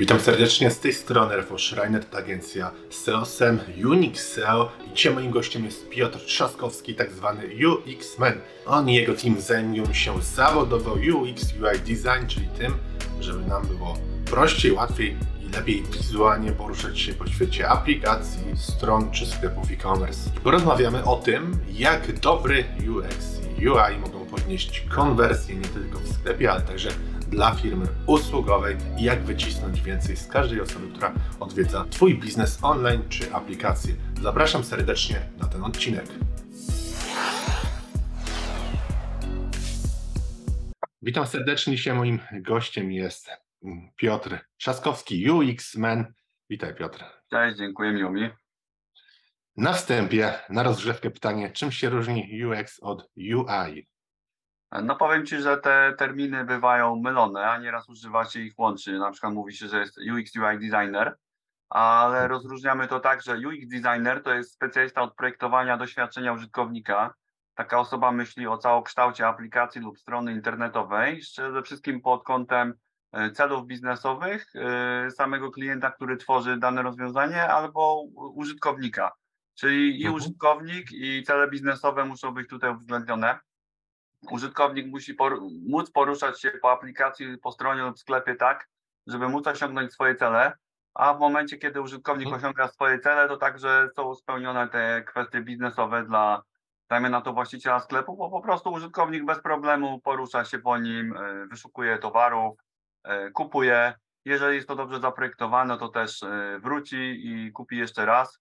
Witam serdecznie z tej strony Rafał Schreiner, to agencja SEOSem Unix SEO i dzisiaj moim gościem jest Piotr Trzaskowski, tak zwany UX-Man. On i jego team zajmują się zawodowo UX, UI design, czyli tym, żeby nam było prościej, łatwiej i lepiej wizualnie poruszać się po świecie aplikacji, stron czy sklepów e-commerce. Porozmawiamy o tym, jak dobry UX i UI mogą podnieść konwersję nie tylko w sklepie, ale także dla firmy usługowej i jak wycisnąć więcej z każdej osoby, która odwiedza Twój biznes online czy aplikację. Zapraszam serdecznie na ten odcinek. Witam serdecznie. Dzisiaj moim gościem jest Piotr Trzaskowski, UX-Man. Witaj Piotr. Cześć, dziękuję, miło mi. Na wstępie, na rozgrzewkę pytanie, czym się różni UX od UI? No powiem Ci, że te terminy bywają mylone, a nieraz używa się ich łącznie. Na przykład mówi się, że jest UX UI designer, ale rozróżniamy to tak, że UX designer to jest specjalista od projektowania doświadczenia użytkownika. Taka osoba myśli o całokształcie aplikacji lub strony internetowej, przede wszystkim pod kątem e, celów biznesowych e, samego klienta, który tworzy dane rozwiązanie, albo użytkownika. Czyli i mhm. użytkownik, i cele biznesowe muszą być tutaj uwzględnione użytkownik musi por móc poruszać się po aplikacji, po stronie lub sklepie tak, żeby móc osiągnąć swoje cele, a w momencie, kiedy użytkownik hmm. osiąga swoje cele, to także są spełnione te kwestie biznesowe dla, dajmy na to, właściciela sklepu, bo po prostu użytkownik bez problemu porusza się po nim, e, wyszukuje towarów, e, kupuje. Jeżeli jest to dobrze zaprojektowane, to też e, wróci i kupi jeszcze raz.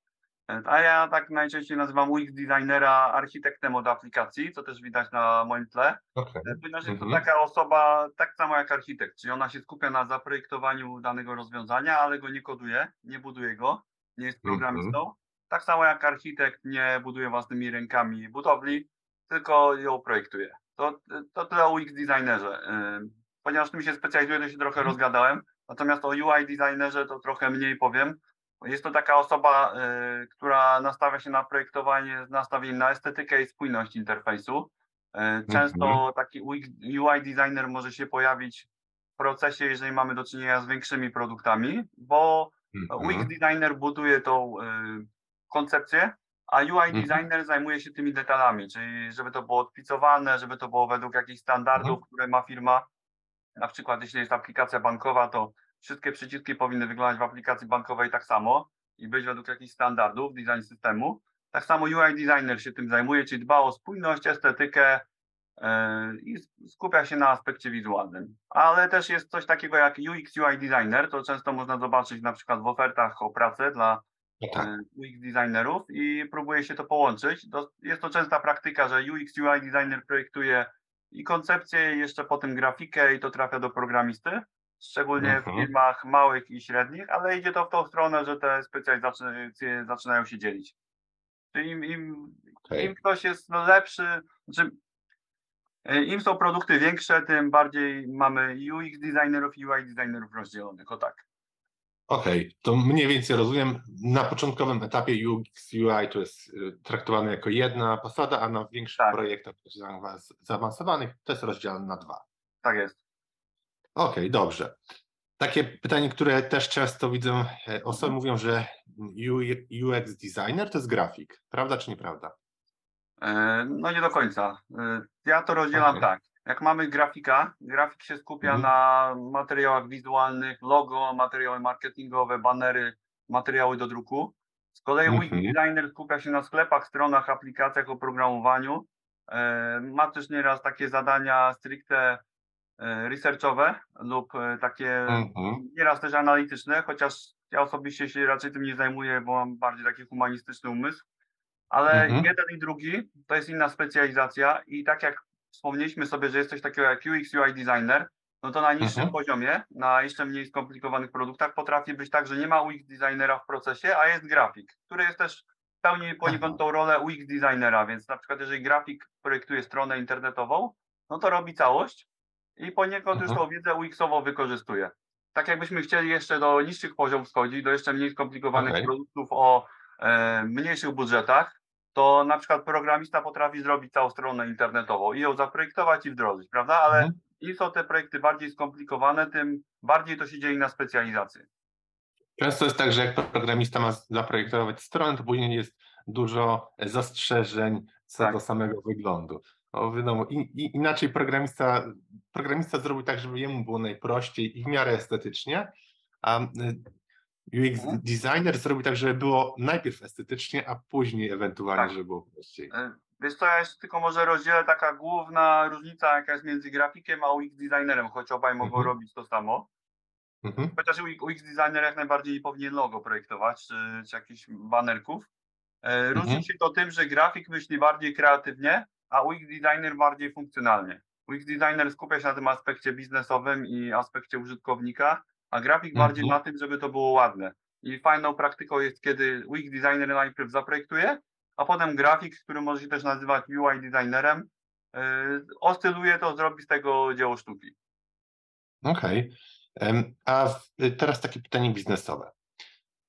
A ja tak najczęściej nazywam UX designera architektem od aplikacji, co też widać na moim tle. Okay. Ponieważ jest to mhm. taka osoba tak samo jak architekt, czyli ona się skupia na zaprojektowaniu danego rozwiązania, ale go nie koduje, nie buduje go, nie jest programistą. Mhm. Tak samo jak architekt nie buduje własnymi rękami budowli, tylko ją projektuje. To, to tyle o UX designerze. Ponieważ tym się specjalizuję, to się trochę mhm. rozgadałem. Natomiast o UI designerze to trochę mniej powiem jest to taka osoba, y, która nastawia się na projektowanie z nastawieniem na estetykę i spójność interfejsu. Y, często mhm. taki UI designer może się pojawić w procesie, jeżeli mamy do czynienia z większymi produktami, bo mhm. UX designer buduje tą y, koncepcję, a UI mhm. designer zajmuje się tymi detalami, czyli żeby to było odpicowane, żeby to było według jakichś standardów, które ma firma. Na przykład jeśli jest aplikacja bankowa, to wszystkie przyciski powinny wyglądać w aplikacji bankowej tak samo i być według jakichś standardów design systemu. Tak samo UI designer się tym zajmuje, czyli dba o spójność, estetykę yy, i skupia się na aspekcie wizualnym. Ale też jest coś takiego jak UX UI designer, to często można zobaczyć na przykład w ofertach o pracę dla no tak. E, UX designerów i próbuje się to połączyć. Jest to częsta praktyka, że UX UI designer projektuje i koncepcję, i jeszcze potem grafikę i to trafia do programisty szczególnie w mhm. firmach małych i średnich, ale idzie to w tą stronę, że te specjalizacje zaczynają się dzielić. Czyli im, im, okay. im ktoś jest no, lepszy, znaczy e, im są produkty większe, tym bardziej mamy UX designerów i UI designerów rozdzielonych, o tak. Okej, okay, to mniej więcej rozumiem. Na początkowym etapie UX UI to jest e, traktowane jako jedna posada, a na większych tak. projektach zaawansowanych to jest rozdzielone na dwa. Tak jest. Okej, okay, dobrze. Takie pytanie, które też często widzę, e, osoby mówią, że UX designer to jest grafik. Prawda czy nieprawda? E, no nie do końca. E, ja to rozdzielam okay. tak. Jak mamy grafika, grafik się skupia mhm. na materiałach wizualnych, logo, materiały marketingowe, banery, materiały do druku. Z kolei mhm. designer skupia się na sklepach, stronach, aplikacjach, oprogramowaniu. Ma też nieraz takie zadania stricte researchowe lub e, takie mhm. nieraz też analityczne, chociaż ja osobiście się raczej tym nie zajmuję, bo mam bardziej taki humanistyczny umysł, ale mhm. jeden i drugi to jest inna specjalizacja i tak jak wspomnieliśmy sobie, że jest coś takiego jak UX UI designer, no to na niższym mhm. poziomie, na jeszcze mniej skomplikowanych produktach potrafi być tak, że nie ma UX designera w procesie, a jest grafik, który jest też pełni poniekąd tą rolę UX designera, więc na przykład jeżeli grafik projektuje stronę internetową, no to robi całość, i poniekąd już mhm. tą wiedzę UX-ową wykorzystuje. Tak jakbyśmy chcieli jeszcze do niższych poziomów schodzić, do jeszcze mniej skomplikowanych okay. produktów o e, mniejszych budżetach, to na przykład programista potrafi zrobić całą stronę internetową i ją zaprojektować i wdrożyć, prawda? Ale mhm. im są te projekty bardziej skomplikowane, tym bardziej to się dzieje na specjalizację. Często jest tak, że jak programista ma zaprojektować stronę, to później jest dużo zastrzeżeń co Tak. do samego wyglądu. No, wiadomo, i, i, inaczej programista, programista zrobił tak, żeby jemu było najprościej i w miarę estetycznie, a y, UX Mhm. designer zrobił tak, żeby było najpierw estetycznie, a później ewentualnie, Tak. żeby było prościej. E, Wiesz co, ja jeszcze tylko może rozdzielę taka główna różnica, jaka jest między grafikiem a UX designerem, choć obaj mogą Mhm. robić to samo. Mhm. Chociaż UX designer jak najbardziej powinien logo projektować, czy, czy jakichś banerków. E, Różni Mhm. się to tym, że grafik myśli bardziej kreatywnie, a UX designer bardziej funkcjonalnie. UX designer skupia się na tym aspekcie biznesowym i aspekcie użytkownika, a grafik Mhm. bardziej na tym, żeby to było ładne. I fajną praktyką jest, kiedy UX designer najpierw zaprojektuje, a potem grafik, który może się też nazywać UI designerem, yy, oscyluje to, zrobi z tego dzieło sztuki. Okej. Em, A w, teraz takie pytanie biznesowe.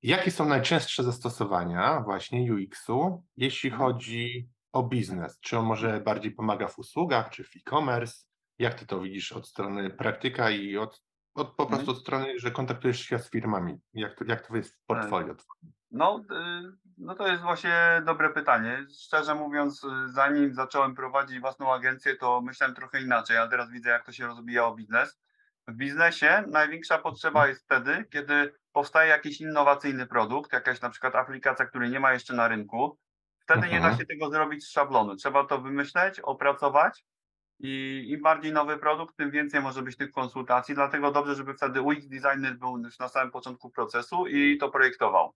Jakie są najczęstsze zastosowania właśnie UX-u, jeśli Mhm. chodzi o biznes? Czy on może bardziej pomaga w usługach, czy w e-commerce? Jak ty to widzisz od strony praktyka i od, od po prostu od strony, że kontaktujesz się z firmami? Jak to, jak to jest w portfolio? twoim? No, no to jest właśnie dobre pytanie. Szczerze mówiąc, zanim zacząłem prowadzić własną agencję, to myślałem trochę inaczej, ale teraz widzę, jak to się rozwijało biznes. W biznesie największa potrzeba jest wtedy, kiedy powstaje jakiś innowacyjny produkt, jakaś na przykład aplikacja, której nie ma jeszcze na rynku. Wtedy nie da Mhm. się tego zrobić z szablonu. Trzeba to wymyśleć, opracować i im bardziej nowy produkt, tym więcej może być tych konsultacji. Dlatego dobrze, żeby wtedy UX designer był już na samym początku procesu i to projektował.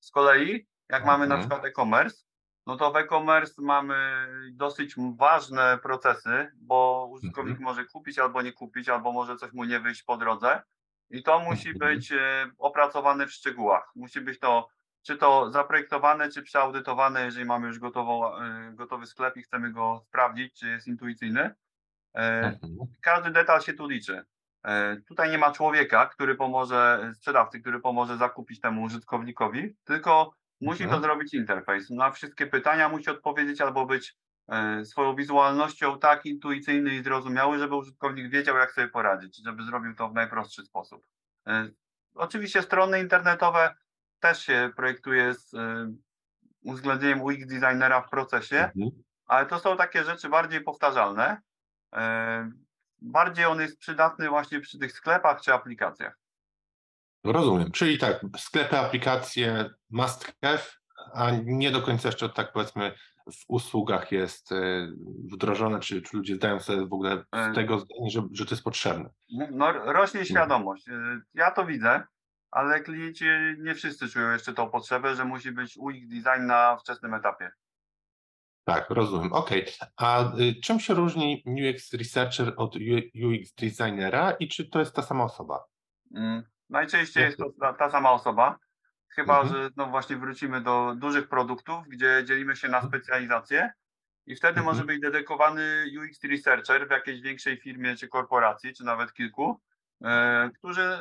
Z kolei, jak mamy na Mhm. przykład e-commerce, no to w e-commerce mamy dosyć ważne procesy, bo użytkownik Mhm. może kupić albo nie kupić, albo może coś mu nie wyjść po drodze. I to musi Mhm. być e, opracowane w szczegółach. Musi być to czy to zaprojektowane, czy przeaudytowane, jeżeli mamy już gotową, e, gotowy sklep i chcemy go sprawdzić, czy jest intuicyjny. E, Mhm. każdy detal się tu liczy. E, Tutaj nie ma człowieka, który pomoże, sprzedawcy, który pomoże zakupić temu użytkownikowi, tylko musi Mhm. to zrobić interfejs. Na wszystkie pytania musi odpowiedzieć albo być swoją wizualnością tak intuicyjny i zrozumiały, żeby użytkownik wiedział, jak sobie poradzić, żeby zrobił to w najprostszy sposób. Oczywiście strony internetowe też się projektuje z e, uwzględnieniem UX designera w procesie, Mhm. ale to są takie rzeczy bardziej powtarzalne. E, Bardziej on jest przydatny właśnie przy tych sklepach czy aplikacjach. Rozumiem. Czyli tak, sklepy, aplikacje must have, a nie do końca jeszcze tak powiedzmy w usługach jest e, wdrożone, czy, czy ludzie zdają sobie w ogóle z tego zdanie, że, że to jest potrzebne. No, rośnie świadomość. E, Ja to widzę, ale klienci nie wszyscy czują jeszcze tą potrzebę, że musi być UX design na wczesnym etapie. Tak, rozumiem. Okej. A y, czym się różni UX researcher od UX designera i czy to jest ta sama osoba? Mm, Najczęściej jest to ta, ta sama osoba, chyba Mhm. że no właśnie wrócimy do dużych produktów, gdzie dzielimy się na Mhm. specjalizacje i wtedy może Mhm. być dedykowany UX researcher w jakiejś większej firmie czy korporacji, czy nawet kilku, e, którzy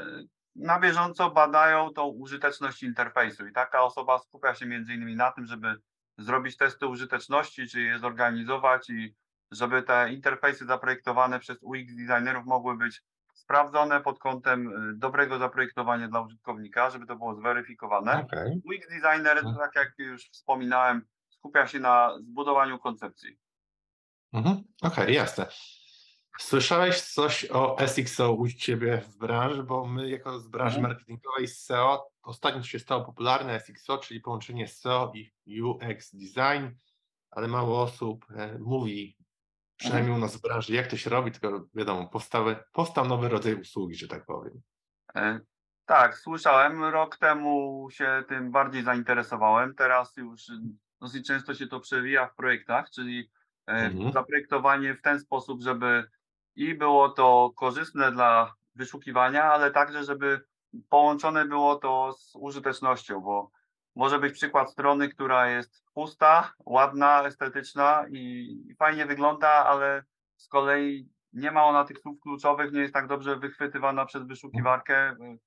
na bieżąco badają tą użyteczność interfejsu i taka osoba skupia się między innymi na tym, żeby zrobić testy użyteczności, czy je zorganizować i żeby te interfejsy zaprojektowane przez UX designerów mogły być sprawdzone pod kątem y, dobrego zaprojektowania dla użytkownika, żeby to było zweryfikowane. Okej. UX designer, Mhm. tak jak już wspominałem, skupia się na zbudowaniu koncepcji. Mhm. Okej, jasne. Słyszałeś coś o SXO u Ciebie w branży, bo my jako z branży Mhm. marketingowej z SEO ostatnio się stało popularne SXO, czyli połączenie SEO i UX design, ale mało osób e, mówi, przynajmniej u nas w branży, jak to się robi, tylko wiadomo, powstały, powstał nowy rodzaj usługi, że tak powiem. E, Tak, słyszałem. Rok temu się tym bardziej zainteresowałem. Teraz już dosyć często się to przewija w projektach, czyli e, Mhm. zaprojektowanie w ten sposób, żeby i było to korzystne dla wyszukiwania, ale także, żeby połączone było to z użytecznością, bo może być przykład strony, która jest pusta, ładna, estetyczna i, i fajnie wygląda, ale z kolei nie ma ona tych słów kluczowych, nie jest tak dobrze wychwytywana przez wyszukiwarkę y,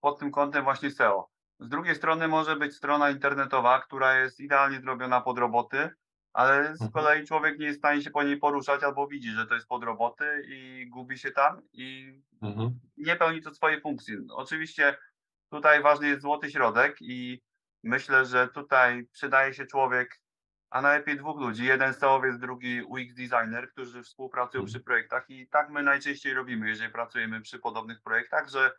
pod tym kątem właśnie SEO. Z drugiej strony może być strona internetowa, która jest idealnie zrobiona pod roboty, ale z Mhm. kolei człowiek nie jest w stanie się po niej poruszać albo widzi, że to jest pod roboty i gubi się tam i Mhm. nie pełni to swojej funkcji. Oczywiście tutaj ważny jest złoty środek i myślę, że tutaj przydaje się człowiek, a najlepiej dwóch ludzi. Jeden SEOwiec, drugi UX designer, którzy współpracują Mhm. przy projektach i tak my najczęściej robimy, jeżeli pracujemy przy podobnych projektach, że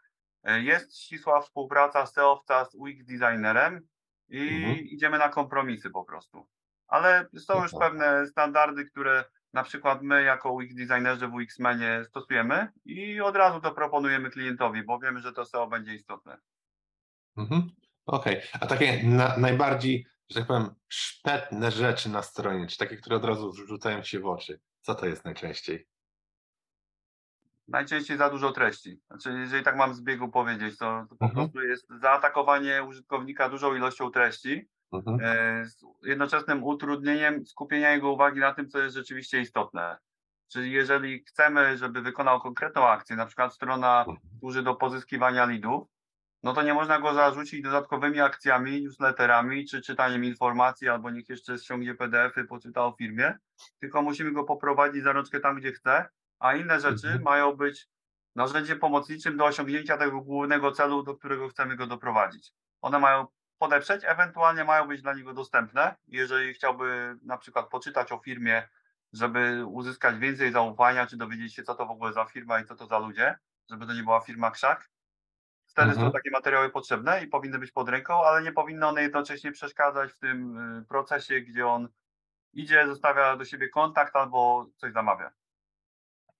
e, jest ścisła współpraca SEOwca z UX designerem i Mhm. idziemy na kompromisy po prostu. Ale są już pewne standardy, które na przykład my jako UX designerzy w UX-menie stosujemy i od razu to proponujemy klientowi, bo wiemy, że to SEO będzie istotne. Mhm. Okej, a takie na, najbardziej, że tak powiem, szpetne rzeczy na stronie, czy takie, które od razu rzucają się w oczy, co to jest najczęściej? Najczęściej za dużo treści. Znaczy, jeżeli tak mam z biegu powiedzieć, to, to po Mhm. prostu jest zaatakowanie użytkownika dużą ilością treści, Mhm. e, z jednoczesnym utrudnieniem skupienia jego uwagi na tym, co jest rzeczywiście istotne. Czyli jeżeli chcemy, żeby wykonał konkretną akcję, na przykład strona Mhm. służy do pozyskiwania lidów, no to nie można go zarzucić dodatkowymi akcjami, newsletterami, czy czytaniem informacji, albo niech jeszcze ściągnie PDF-y, poczyta o firmie, tylko musimy go poprowadzić za rączkę tam, gdzie chce, a inne rzeczy Mhm. mają być narzędziem pomocniczym do osiągnięcia tego głównego celu, do którego chcemy go doprowadzić. One mają podeprzeć, ewentualnie mają być dla niego dostępne. Jeżeli chciałby na przykład poczytać o firmie, żeby uzyskać więcej zaufania, czy dowiedzieć się, co to w ogóle za firma i co to za ludzie, żeby to nie była firma krzak, wtedy Mhm. są takie materiały potrzebne i powinny być pod ręką, ale nie powinny one jednocześnie przeszkadzać w tym y, procesie, gdzie on idzie, zostawia do siebie kontakt albo coś zamawia.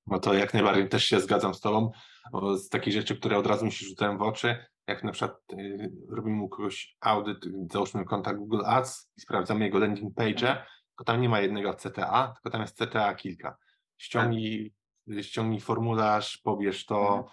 No to jak najbardziej też się zgadzam z Tobą. Z takich rzeczy, które od razu mi się rzucają w oczy, jak na przykład y, robimy u kogoś audyt, załóżmy kontakt Google Ads i sprawdzamy jego landing page, to tam nie ma jednego CTA, tylko tam jest CTA kilka. Ściągnij, y, ściągnij formularz, pobierz to,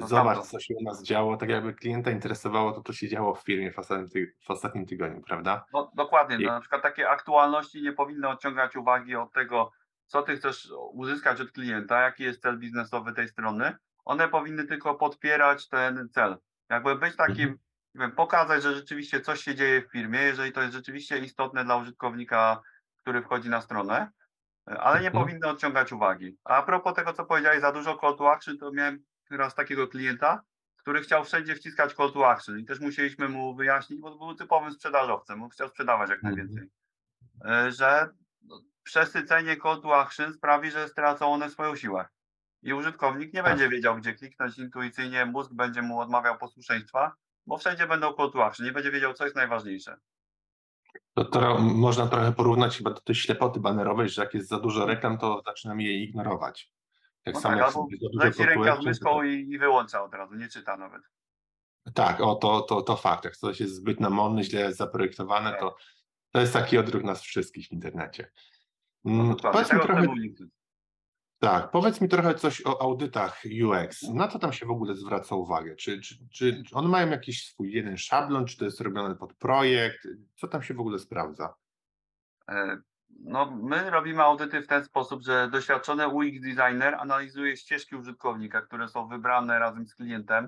To zobacz, co się u nas działo. Tak jakby klienta interesowało to, co się działo w firmie w ostatnim, w ostatnim tygodniu, prawda? No, dokładnie. I- No, na przykład takie aktualności nie powinny odciągać uwagi od tego, co ty chcesz uzyskać od klienta, jaki jest cel biznesowy tej strony. One powinny tylko podpierać ten cel. Jakby być takim, Mhm. wiem, pokazać, że rzeczywiście coś się dzieje w firmie, jeżeli to jest rzeczywiście istotne dla użytkownika, który wchodzi na stronę, ale nie Mhm. powinny odciągać uwagi. A propos tego, co powiedziałeś, za dużo call to action, to miałem raz takiego klienta, który chciał wszędzie wciskać call to action i też musieliśmy mu wyjaśnić, bo był typowym sprzedażowcem, on chciał sprzedawać jak Mhm. najwięcej, e, że no, przesycenie call to action sprawi, że stracą one swoją siłę. I użytkownik nie Tak. będzie wiedział, gdzie kliknąć intuicyjnie, mózg będzie mu odmawiał posłuszeństwa, bo wszędzie będą to action, nie będzie wiedział, co jest najważniejsze. To, to można trochę porównać chyba do tej ślepoty banerowej, że jak jest za dużo reklam, to zaczynamy je ignorować. Tak No samo tak, jak leci to ręka z myszką to- i, i wyłącza od razu, nie czyta nawet. Tak, o to, to, to fakt. Jak coś jest zbyt namolne, źle zaprojektowane, Tak. to, to jest taki odruch nas wszystkich w internecie. No, Mm, dokładnie, Powiedz tak, powiedz mi trochę coś o audytach UX. Na co tam się w ogóle zwraca uwagę? Czy, czy, czy one mają jakiś swój jeden szablon, czy to jest robione pod projekt? Co tam się w ogóle sprawdza? E, No, my robimy audyty w ten sposób, że doświadczony UX designer analizuje ścieżki użytkownika, które są wybrane razem z klientem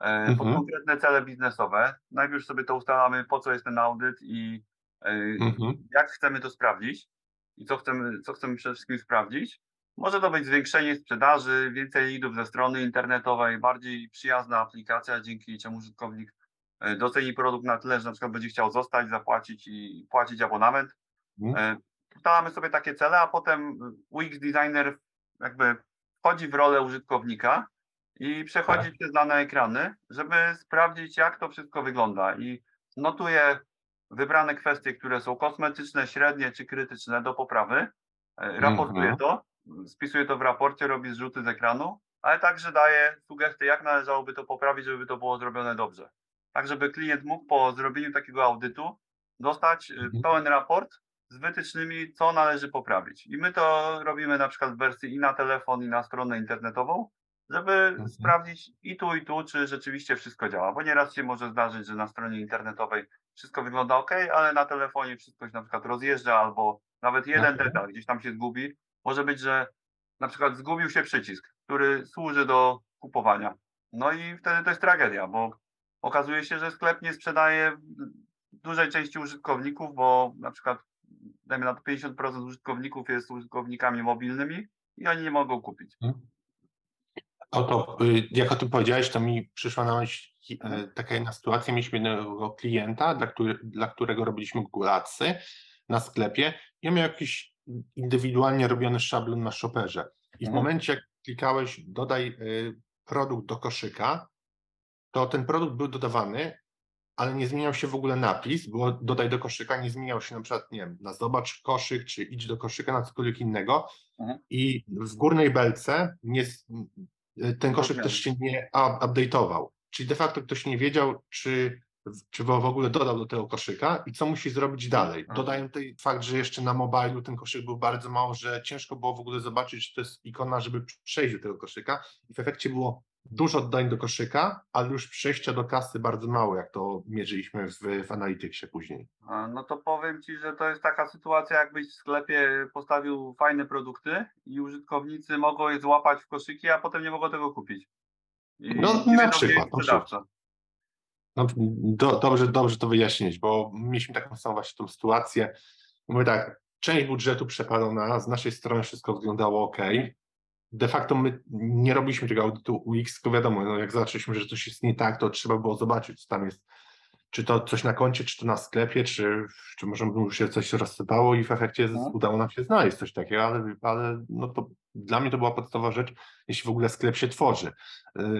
e, pod Mhm. konkretne cele biznesowe. Najpierw sobie to ustalamy, po co jest ten audyt i e, Mhm. jak chcemy to sprawdzić i co chcemy, co chcemy przede wszystkim sprawdzić. Może to być zwiększenie sprzedaży, więcej lidów ze strony internetowej, bardziej przyjazna aplikacja, dzięki czemu użytkownik e, doceni produkt na tyle, że na przykład będzie chciał zostać, zapłacić i płacić abonament. Mhm. E, Ustalamy sobie takie cele, a potem UX designer jakby wchodzi w rolę użytkownika i przechodzi Tak. przez dane ekrany, żeby sprawdzić, jak to wszystko wygląda. I notuje wybrane kwestie, które są kosmetyczne, średnie czy krytyczne do poprawy. E, Raportuje Mhm. to, spisuje to w raporcie, robi zrzuty z ekranu, ale także daje sugestie, jak należałoby to poprawić, żeby to było zrobione dobrze. Tak, żeby klient mógł po zrobieniu takiego audytu dostać e, Mhm. pełen raport z wytycznymi, co należy poprawić. I my to robimy na przykład w wersji i na telefon, i na stronę internetową, żeby Mhm. sprawdzić i tu, i tu, czy rzeczywiście wszystko działa. Bo nieraz się może zdarzyć, że na stronie internetowej wszystko wygląda ok, ale na telefonie wszystko się na przykład rozjeżdża, albo nawet jeden Mhm. detal gdzieś tam się zgubi. Może być, że na przykład zgubił się przycisk, który służy do kupowania. No i wtedy to jest tragedia, bo okazuje się, że sklep nie sprzedaje dużej części użytkowników, bo na przykład dajmy na to 50% użytkowników jest użytkownikami mobilnymi i oni nie mogą kupić. Oto, y, jak o tym powiedziałeś, to mi przyszła na myśl e, taka jedna sytuacja. Mieliśmy jednego klienta, dla, który, dla którego robiliśmy Adsy na sklepie. Ja miał jakiś indywidualnie robiony szablon na shopperze. I w Mhm. momencie, jak klikałeś dodaj y, produkt do koszyka, to ten produkt był dodawany, ale nie zmieniał się w ogóle napis, bo dodaj do koszyka nie zmieniał się na przykład, nie wiem, na zobacz koszyk, czy idź do koszyka, na cokolwiek innego. Mhm. I w górnej belce nie, z- ten koszyk Rozumiem. też się nie up- update'ował. Czyli de facto ktoś nie wiedział, czy, czy w ogóle dodał do tego koszyka i co musi zrobić dalej. Mhm. Dodaję tutaj fakt, że jeszcze na mobilu ten koszyk był bardzo mało, że ciężko było w ogóle zobaczyć, czy to jest ikona, żeby przejść do tego koszyka. I w efekcie było dużo oddań do koszyka, ale już przejścia do kasy bardzo mało, jak to mierzyliśmy w, w Analyticsie później. No to powiem Ci, że to jest taka sytuacja, jakbyś w sklepie postawił fajne produkty i użytkownicy mogą je złapać w koszyki, a potem nie mogą tego kupić. I No, nie na przykład. No, do, dobrze, dobrze to wyjaśnić, bo mieliśmy taką samą właśnie tą sytuację. Mówię tak, część budżetu przepalona, z naszej strony wszystko wyglądało ok. De facto my nie robiliśmy tego audytu UX, tylko wiadomo, no jak zobaczyliśmy, że coś jest nie tak, to trzeba było zobaczyć, co tam jest, czy to coś na koncie, czy to na sklepie, czy, czy może już się coś rozsypało i w efekcie Mhm. udało nam się znaleźć coś takiego, ale, ale no to dla mnie to była podstawowa rzecz, jeśli w ogóle sklep się tworzy.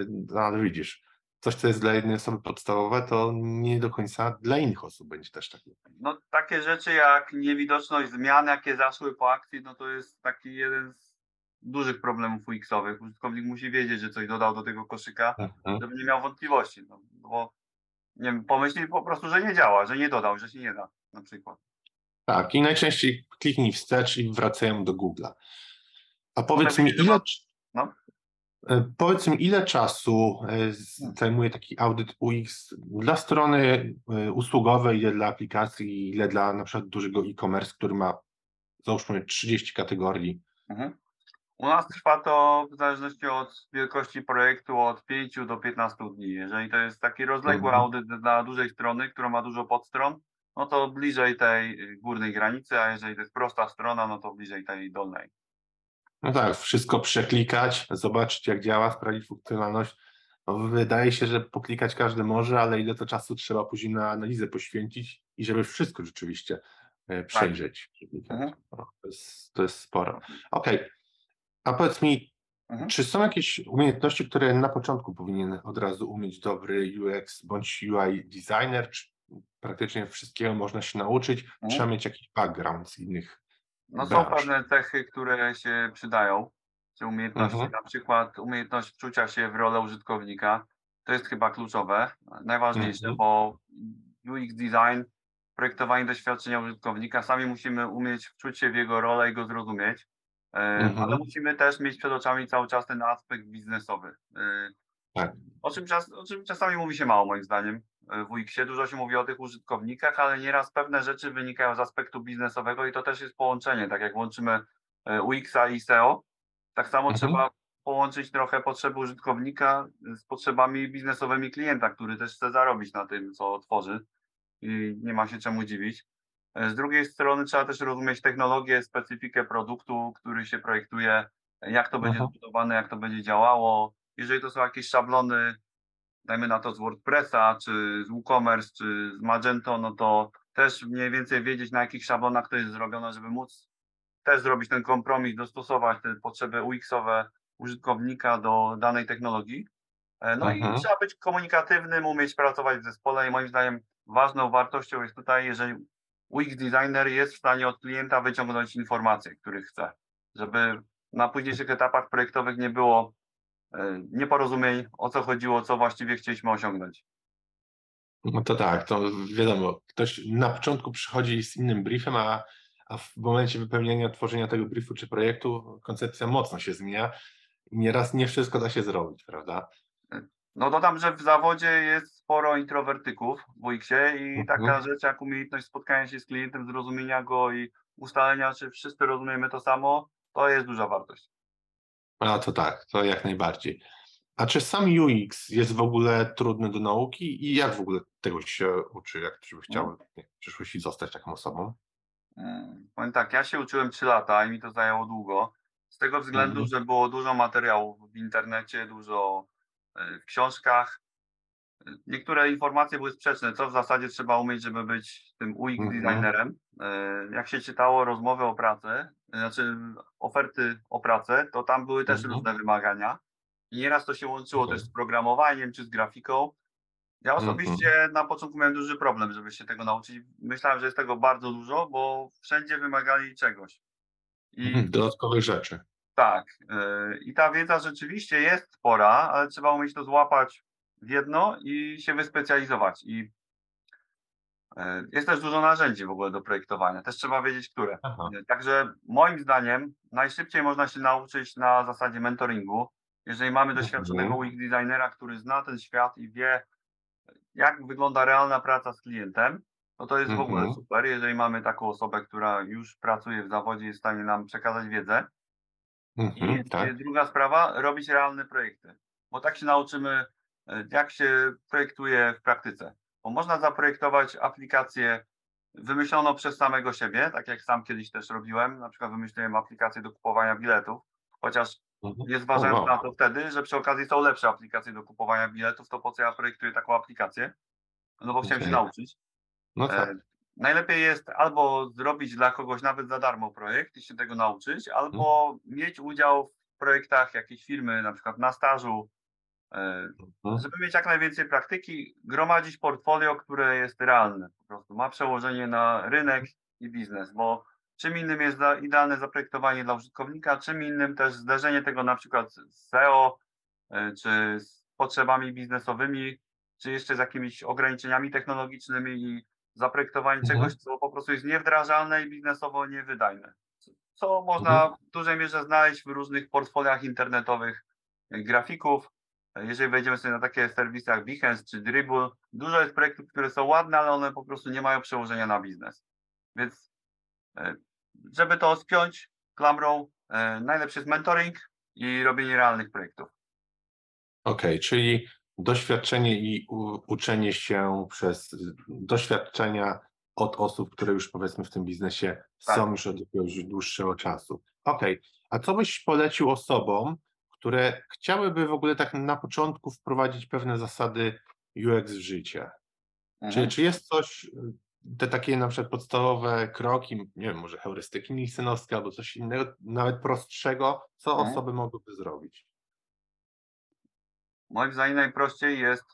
No ale widzisz, coś, co jest dla jednej osoby podstawowe, to nie do końca dla innych osób będzie też takie. No takie rzeczy jak niewidoczność zmian, jakie zaszły po akcji, no to jest taki jeden z dużych problemów UX-owych. Użytkownik musi wiedzieć, że coś dodał do tego koszyka, żeby nie miał wątpliwości. No, bo nie wiem, pomyśli po prostu, że nie działa, że nie dodał, że się nie da na przykład. Tak, i najczęściej kliknij wstecz i wracają do Google'a. A powiedz mi, ile, powiedz mi, ile czasu e, zajmuje taki audyt UX dla strony e, usługowej, ile dla aplikacji, ile dla na przykład dużego e-commerce, który ma załóżmy 30 kategorii. Mhm. U nas trwa to w zależności od wielkości projektu od 5 do 15 dni. Jeżeli to jest taki rozległy Mhm. audyt dla dużej strony, która ma dużo podstron, no to bliżej tej górnej granicy, a jeżeli to jest prosta strona, no to bliżej tej dolnej. No tak, wszystko przeklikać, zobaczyć jak działa, sprawdzić funkcjonalność. No, wydaje się, że poklikać każdy może, ale ile to czasu trzeba później na analizę poświęcić i żeby wszystko rzeczywiście e, przejrzeć. Mhm. No, to, jest, to jest sporo. Okej, a powiedz mi, Mhm. czy są jakieś umiejętności, które na początku powinien od razu umieć dobry UX bądź UI designer, czy praktycznie wszystkiego można się nauczyć? Mhm. Trzeba mieć jakiś background z innych No są branż. pewne cechy, które się przydają, czy umiejętności, Mhm. na przykład umiejętność wczucia się w rolę użytkownika. To jest chyba kluczowe, najważniejsze, Mhm. bo UX design, projektowanie doświadczenia użytkownika, sami musimy umieć wczuć się w jego rolę i go zrozumieć, e, Mhm. ale musimy też mieć przed oczami cały czas ten aspekt biznesowy. e, Tak. O czym, czas, o czym czasami mówi się mało moim zdaniem w UX-ie. Dużo się mówi o tych użytkownikach, ale nieraz pewne rzeczy wynikają z aspektu biznesowego i to też jest połączenie. Tak jak łączymy e, UX-a i SEO, tak samo Mhm. trzeba połączyć trochę potrzeby użytkownika z potrzebami biznesowymi klienta, który też chce zarobić na tym, co tworzy i nie ma się czemu dziwić. E, Z drugiej strony trzeba też rozumieć technologię, specyfikę produktu, który się projektuje, jak to będzie Mhm. zbudowane, jak to będzie działało. Jeżeli to są jakieś szablony, dajmy na to z WordPressa, czy z WooCommerce, czy z Magento, no to też mniej więcej wiedzieć, na jakich szablonach to jest zrobione, żeby móc też zrobić ten kompromis, dostosować te potrzeby UX-owe użytkownika do danej technologii. E, No Mhm. i trzeba być komunikatywnym, umieć pracować w zespole i moim zdaniem ważną wartością jest tutaj, jeżeli UX designer jest w stanie od klienta wyciągnąć informacje, których chce, żeby na późniejszych etapach projektowych nie było nieporozumień, o co chodziło, co właściwie chcieliśmy osiągnąć. No to tak, to wiadomo, ktoś na początku przychodzi z innym briefem, a, a w momencie wypełniania, tworzenia tego briefu czy projektu koncepcja mocno się zmienia i nieraz nie wszystko da się zrobić, prawda? No dodam, że w zawodzie jest sporo introwertyków w UX-ie i Mhm. taka rzecz jak umiejętność spotkania się z klientem, zrozumienia go i ustalenia, czy wszyscy rozumiemy to samo, to jest duża wartość. A to tak, to jak najbardziej. A czy sam UX jest w ogóle trudny do nauki i jak w ogóle tego się uczy, jak ktoś by chciał nie, w przyszłości zostać taką osobą? Mm, Powiem tak, ja się uczyłem 3 lata i mi to zajęło długo. Z tego względu, Mhm. że było dużo materiałów w internecie, dużo e, w książkach. E, Niektóre informacje były sprzeczne, co w zasadzie trzeba umieć, żeby być tym UX Mhm. designerem. E, Jak się czytało rozmowy o pracę, e, znaczy oferty o pracę, to tam były też Mhm. różne wymagania. I nieraz to się łączyło też z programowaniem czy z grafiką. Ja Mhm. osobiście na początku miałem duży problem, żeby się tego nauczyć. Myślałem, że jest tego bardzo dużo, bo wszędzie wymagali czegoś. I Mhm. Dodatkowych rzeczy. tak, yy, i ta wiedza rzeczywiście jest spora, ale trzeba umieć to złapać w jedno i się wyspecjalizować. I jest też dużo narzędzi w ogóle do projektowania, też trzeba wiedzieć, które. Aha. Yy, Także moim zdaniem najszybciej można się nauczyć na zasadzie mentoringu. Jeżeli mamy doświadczonego Mhm. UX designera, który zna ten świat i wie, jak wygląda realna praca z klientem, no to jest w ogóle Mhm. super. Jeżeli mamy taką osobę, która już pracuje w zawodzie, jest w stanie nam przekazać wiedzę. I Mhm. Tak. e, druga sprawa, robić realne projekty. Bo tak się nauczymy, e, jak się projektuje w praktyce. Bo można zaprojektować aplikację wymyśloną przez samego siebie, tak jak sam kiedyś też robiłem. Na przykład wymyśliłem aplikację do kupowania biletów, chociaż Mhm. nie zważając wow. na to wtedy, że przy okazji są lepsze aplikacje do kupowania biletów, to po co ja projektuję taką aplikację? No bo chciałem się nauczyć. No tak. E, najlepiej jest albo zrobić dla kogoś nawet za darmo projekt i się tego nauczyć, albo mieć udział w projektach jakiejś firmy, na przykład na stażu, e, Mhm. Żeby mieć jak najwięcej praktyki, gromadzić portfolio, które jest realne, po prostu ma przełożenie na rynek i biznes, bo czym innym jest idealne zaprojektowanie dla użytkownika, czym innym też zderzenie tego na przykład z SEO, e, czy z potrzebami biznesowymi, czy jeszcze z jakimiś ograniczeniami technologicznymi i zaprojektowanie Mhm. czegoś, co po prostu jest niewdrażalne i biznesowo niewydajne. Co można Mhm. w dużej mierze znaleźć w różnych portfoliach internetowych e, grafików. Jeżeli wejdziemy sobie na takie serwisy jak Behance czy Dribble, dużo jest projektów, które są ładne, ale one po prostu nie mają przełożenia na biznes. Więc e, żeby to spiąć klamrą, e, najlepszy jest mentoring i robienie realnych projektów. Okej, czyli doświadczenie i uczenie się przez doświadczenia od osób, które już powiedzmy w tym biznesie Tak. są już od jakiegoś dłuższego czasu. Okej, a co byś polecił osobom, które chciałyby w ogóle tak na początku wprowadzić pewne zasady UX w życie? Czy, Mhm. czy jest coś, y, te takie na przykład podstawowe kroki, nie wiem, może heurystyki nisynowskie albo coś innego, nawet prostszego, co Mhm. osoby mogłyby zrobić? Moim zdaniem najprościej jest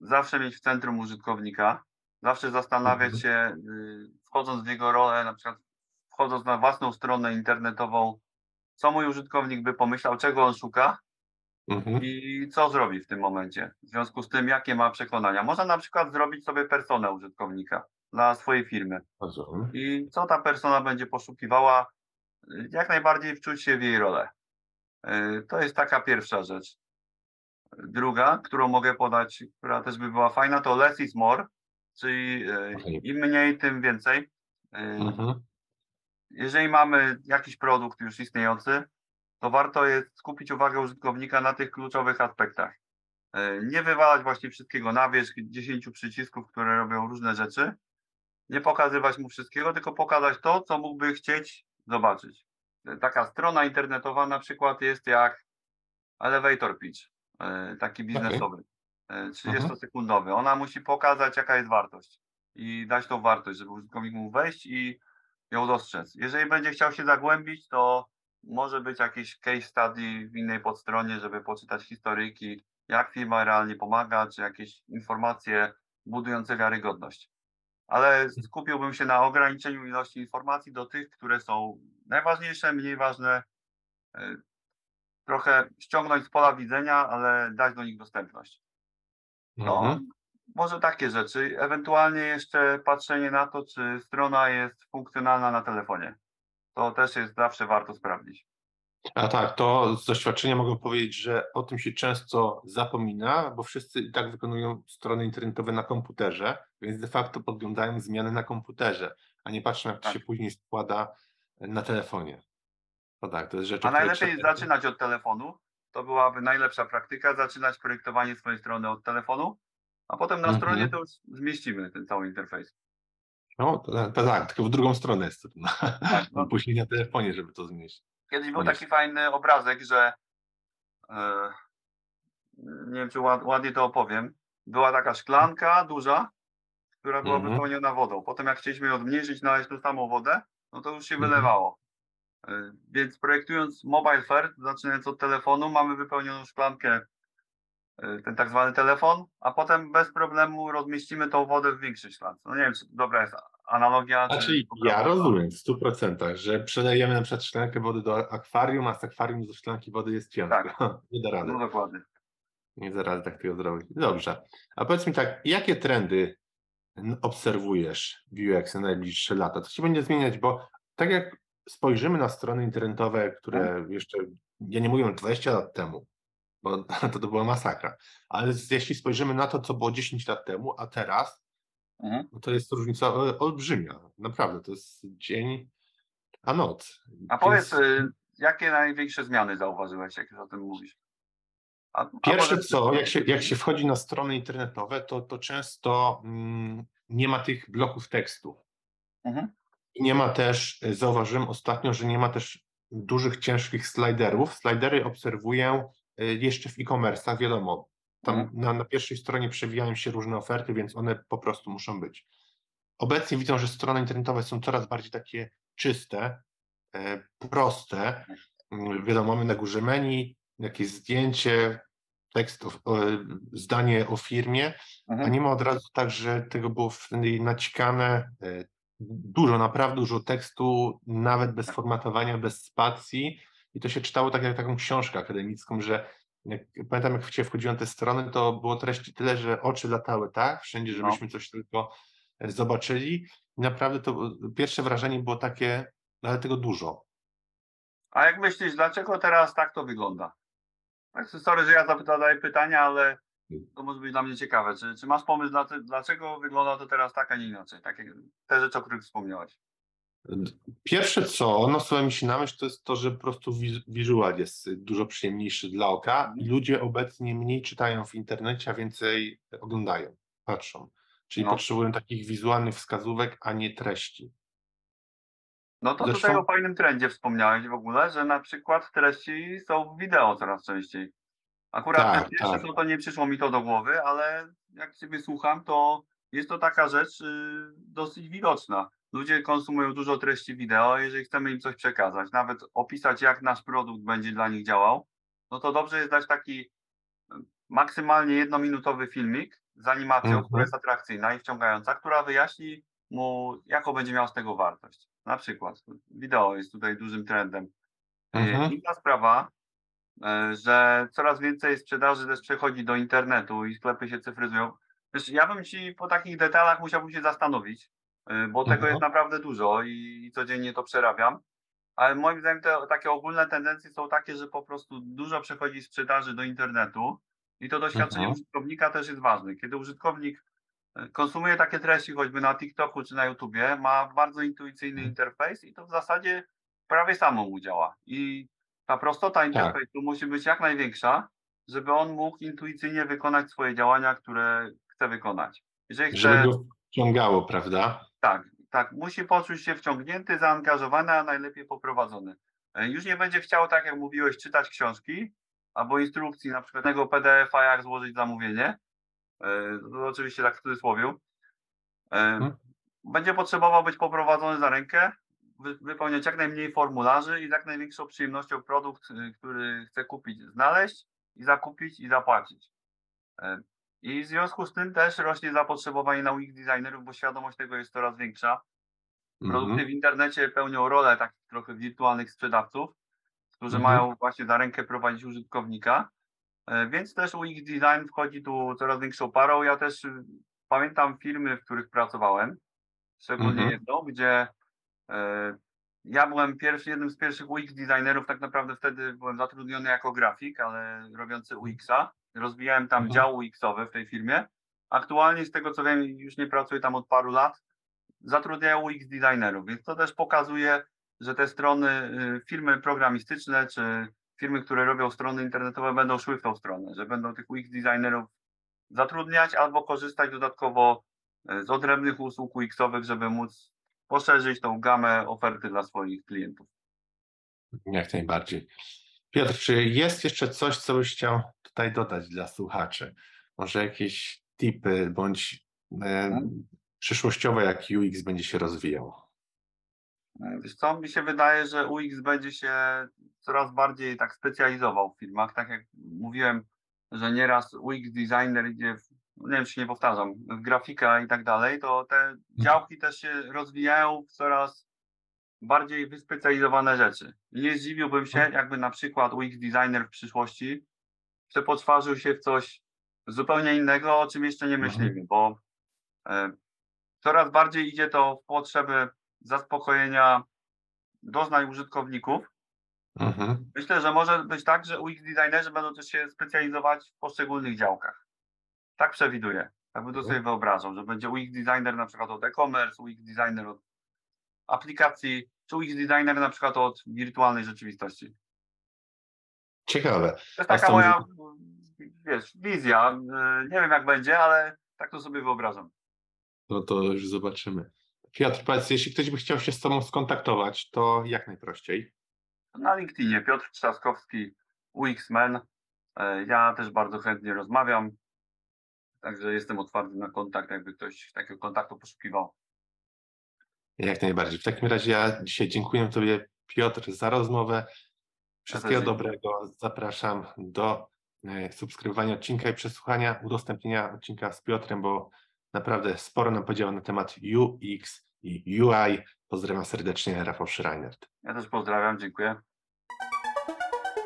zawsze mieć w centrum użytkownika, zawsze zastanawiać Mhm. się, y, wchodząc w jego rolę, na przykład wchodząc na własną stronę internetową, co mój użytkownik by pomyślał, czego on szuka Mhm. i co zrobi w tym momencie. W związku z tym, jakie ma przekonania. Można na przykład zrobić sobie personę użytkownika dla swojej firmy Rozumiem. i co ta persona będzie poszukiwała, jak najbardziej wczuć się w jej rolę. Y, To jest taka pierwsza rzecz. Druga, którą mogę podać, która też by była fajna, to less is more, czyli y, im mniej, tym więcej. Y, Mhm. Jeżeli mamy jakiś produkt już istniejący, to warto jest skupić uwagę użytkownika na tych kluczowych aspektach. E, Nie wywalać właśnie wszystkiego na wierzch, 10 przycisków, które robią różne rzeczy. Nie pokazywać mu wszystkiego, tylko pokazać to, co mógłby chcieć zobaczyć. E, Taka strona internetowa na przykład jest jak elevator pitch, e, taki biznesowy, e, 30-sekundowy. Ona musi pokazać, jaka jest wartość i dać tą wartość, żeby użytkownik mógł wejść i ją dostrzec. Jeżeli będzie chciał się zagłębić, to może być jakiś case study w innej podstronie, żeby poczytać historyjki, jak firma realnie pomaga, czy jakieś informacje budujące wiarygodność. Ale skupiłbym się na ograniczeniu ilości informacji do tych, które są najważniejsze, mniej ważne. y, Trochę ściągnąć z pola widzenia, ale dać do nich dostępność. No, Mhm. Może takie rzeczy. Ewentualnie jeszcze patrzenie na to, czy strona jest funkcjonalna na telefonie. To też jest zawsze warto sprawdzić. A tak, to z doświadczenia mogę powiedzieć, że o tym się często zapomina, bo wszyscy i tak wykonują strony internetowe na komputerze, więc de facto podglądają zmiany na komputerze, a nie patrzą, jak to Tak. się później składa na telefonie. To tak, to jest rzecz, A najlepiej trzeba- zaczynać od telefonu. To byłaby najlepsza praktyka, zaczynać projektowanie swojej strony od telefonu, a potem na Mhm. stronie to już zmieścimy ten cały interfejs. No, to, to tak, tylko w drugą stronę jest to. No. Tak, no. Później na telefonie, żeby to zmieścić. Kiedyś był taki fajny obrazek, że e, nie wiem, czy ład, ładnie to opowiem. Była taka szklanka duża, która była Mhm. wypełniona wodą. Potem jak chcieliśmy ją odmniejszyć, nalać tą samą wodę, no to już się Mhm. wylewało. E, Więc projektując mobile first, zaczynając od telefonu, mamy wypełnioną szklankę, ten tak zwany telefon, a potem bez problemu rozmieścimy tą wodę w większej szklance. No nie wiem, czy dobra jest analogia. czy Znaczy, poprawna. ja rozumiem w 100%, że przelejemy na przykład szklankę wody do akwarium, a z akwarium do szklanki wody jest ciężko. Tak. Nie da rady. No dokładnie. Nie da rady tak tego zrobić. Dobrze. A powiedz mi tak, jakie trendy obserwujesz w UX na najbliższe lata? Co się będzie zmieniać? Bo tak jak spojrzymy na strony internetowe, które jeszcze, ja nie mówię 20 lat temu, bo to, to była masakra, ale jeśli spojrzymy na to, co było 10 lat temu, a teraz, Mhm. no to jest różnica olbrzymia. Naprawdę, to jest dzień a noc. A powiedz, Więc y, jakie największe zmiany zauważyłeś, jak już o tym mówisz? A, a Pierwsze może- co, jak się, jak się wchodzi na strony internetowe, to, to często mm, nie ma tych bloków tekstu. Mhm. I nie ma też, y, zauważyłem ostatnio, że nie ma też dużych, ciężkich slajderów. Slajdery obserwuję jeszcze w e-commerce'ach, wiadomo. Tam Mhm. na, na pierwszej stronie przewijają się różne oferty, więc one po prostu muszą być. Obecnie widzą, że strony internetowe są coraz bardziej takie czyste, e, proste. Mm, Wiadomo, mamy na górze menu, jakieś zdjęcie, tekst, o, zdanie o firmie, a Mhm. nie ma od razu tak, że tego było wtedy naćkane e, dużo, naprawdę dużo tekstu, nawet bez formatowania, bez spacji i to się czytało tak jak taką książkę akademicką, że jak, pamiętam jak się wchodziłem te strony, to było treści tyle, że oczy latały tak, wszędzie, No. żebyśmy coś tylko e, zobaczyli i naprawdę to pierwsze wrażenie było takie, no ale tego dużo. A jak myślisz, dlaczego teraz tak to wygląda? Tak, sorry, że ja zadaję pytania, ale to może być dla mnie ciekawe. Czy, czy masz pomysł, dla, dlaczego wygląda to teraz tak, a nie inaczej? Takie, te rzeczy, o których wspomniałeś. Pierwsze co nasuwa mi się na myśl, to jest to, że po prostu wiz- wizual jest dużo przyjemniejszy dla oka i ludzie obecnie mniej czytają w internecie, a więcej oglądają, patrzą. Czyli No. potrzebują takich wizualnych wskazówek, a nie treści. No to Zresztą- tutaj o fajnym trendzie wspomniałeś w ogóle, że na przykład treści są w wideo coraz częściej. Akurat Tak, pierwsze tak. to nie przyszło mi to do głowy, ale jak Ciebie słucham, to jest to taka rzecz y, dosyć widoczna. Ludzie konsumują dużo treści wideo, jeżeli chcemy im coś przekazać, nawet opisać jak nasz produkt będzie dla nich działał, no to dobrze jest dać taki y, maksymalnie jednominutowy filmik z animacją, Mhm. która jest atrakcyjna i wciągająca, która wyjaśni mu, jaką będzie miał z tego wartość. Na przykład wideo jest tutaj dużym trendem. E, Mhm. Inna sprawa, e, że coraz więcej sprzedaży też przechodzi do internetu i sklepy się cyfryzują. Wiesz, ja bym ci po takich detalach musiałbym się zastanowić, e, bo tego Mhm. jest naprawdę dużo i, i codziennie to przerabiam. Ale moim zdaniem te takie ogólne tendencje są takie, że po prostu dużo przechodzi sprzedaży do internetu i to doświadczenie Mhm. użytkownika też jest ważne. Kiedy użytkownik e, konsumuje takie treści, choćby na TikToku czy na YouTubie, ma bardzo intuicyjny Mhm. interfejs i to w zasadzie prawie samo mu działa. I ta prostota Tak. interfejsu musi być jak największa, żeby on mógł intuicyjnie wykonać swoje działania, które chce wykonać. Jeżeli Żeby chce, go wciągało, prawda? Tak, tak, musi poczuć się wciągnięty, zaangażowany, a najlepiej poprowadzony. E, Już nie będzie chciał, tak jak mówiłeś, czytać książki albo instrukcji, na przykład tego PDF-a, jak złożyć zamówienie. E, To oczywiście tak w cudzysłowie. E, Będzie potrzebował być poprowadzony za rękę, wy- wypełniać jak najmniej formularzy i z jak największą przyjemnością produkt, który chce kupić, znaleźć i zakupić i zapłacić. I w związku z tym też rośnie zapotrzebowanie na UX designerów, bo świadomość tego jest coraz większa. Produkty Mhm. w internecie pełnią rolę takich trochę wirtualnych sprzedawców, którzy Mhm. mają właśnie za rękę prowadzić użytkownika. E, Więc też UX design wchodzi tu coraz większą parą. Ja też y, pamiętam firmy, w których pracowałem, szczególnie Mhm. jedną, gdzie e, ja byłem pierwszy, jednym z pierwszych UX designerów, tak naprawdę wtedy byłem zatrudniony jako grafik, ale robiący UX-a. Rozwijałem tam Mhm. dział UX-owy w tej firmie. Aktualnie z tego co wiem, już nie pracuję tam od paru lat, zatrudniają UX designerów, więc to też pokazuje, że te strony, y, firmy programistyczne czy firmy, które robią strony internetowe będą szły w tą stronę, że będą tych UX designerów zatrudniać albo korzystać dodatkowo e, z odrębnych usług UX-owych, żeby móc poszerzyć tą gamę oferty dla swoich klientów. Jak najbardziej. Piotr, czy jest jeszcze coś, co byś chciał tutaj dodać dla słuchaczy? Może jakieś tipy bądź e, przyszłościowo, jak UX będzie się rozwijał? E, Wiesz co, mi się wydaje, że UX będzie się coraz bardziej tak specjalizował w firmach. Tak jak mówiłem, że nieraz UX designer idzie, w, no nie wiem czy nie powtarzam, w grafika i tak dalej, to te działki też się rozwijają w coraz bardziej wyspecjalizowane rzeczy. Nie zdziwiłbym się, jakby na przykład UX designer w przyszłości przepoczwarzył się w coś zupełnie innego, o czym jeszcze nie Mhm. myślimy, bo e, coraz bardziej idzie to w potrzeby zaspokojenia doznań użytkowników. Mhm. Myślę, że może być tak, że UX designerzy będą też się specjalizować w poszczególnych działkach. Tak przewiduję. Tak bym to sobie wyobrażał, że będzie UX designer na przykład od e-commerce, UX designer od aplikacji, czy UX designer na przykład od wirtualnej rzeczywistości. Ciekawe. To jest taka moja, wiesz, wizja. Yy, Nie wiem jak będzie, ale tak to sobie wyobrażam. No to już zobaczymy. Piotr, powiedz, jeśli ktoś by chciał się z Tobą skontaktować, to jak najprościej. Na LinkedInie Piotr Trzaskowski, UX-Men. E, Ja też bardzo chętnie rozmawiam, także jestem otwarty na kontakt, jakby ktoś takiego kontaktu poszukiwał. Jak najbardziej. W takim razie ja dzisiaj dziękuję Tobie, Piotr, za rozmowę. Wszystkiego dziękuję. dobrego. Zapraszam do e, subskrybowania odcinka i przesłuchania, udostępnienia odcinka z Piotrem, bo naprawdę sporo nam powiedział na temat UX i UI. Pozdrawiam serdecznie, Rafał Schreiner. Ja też pozdrawiam, dziękuję.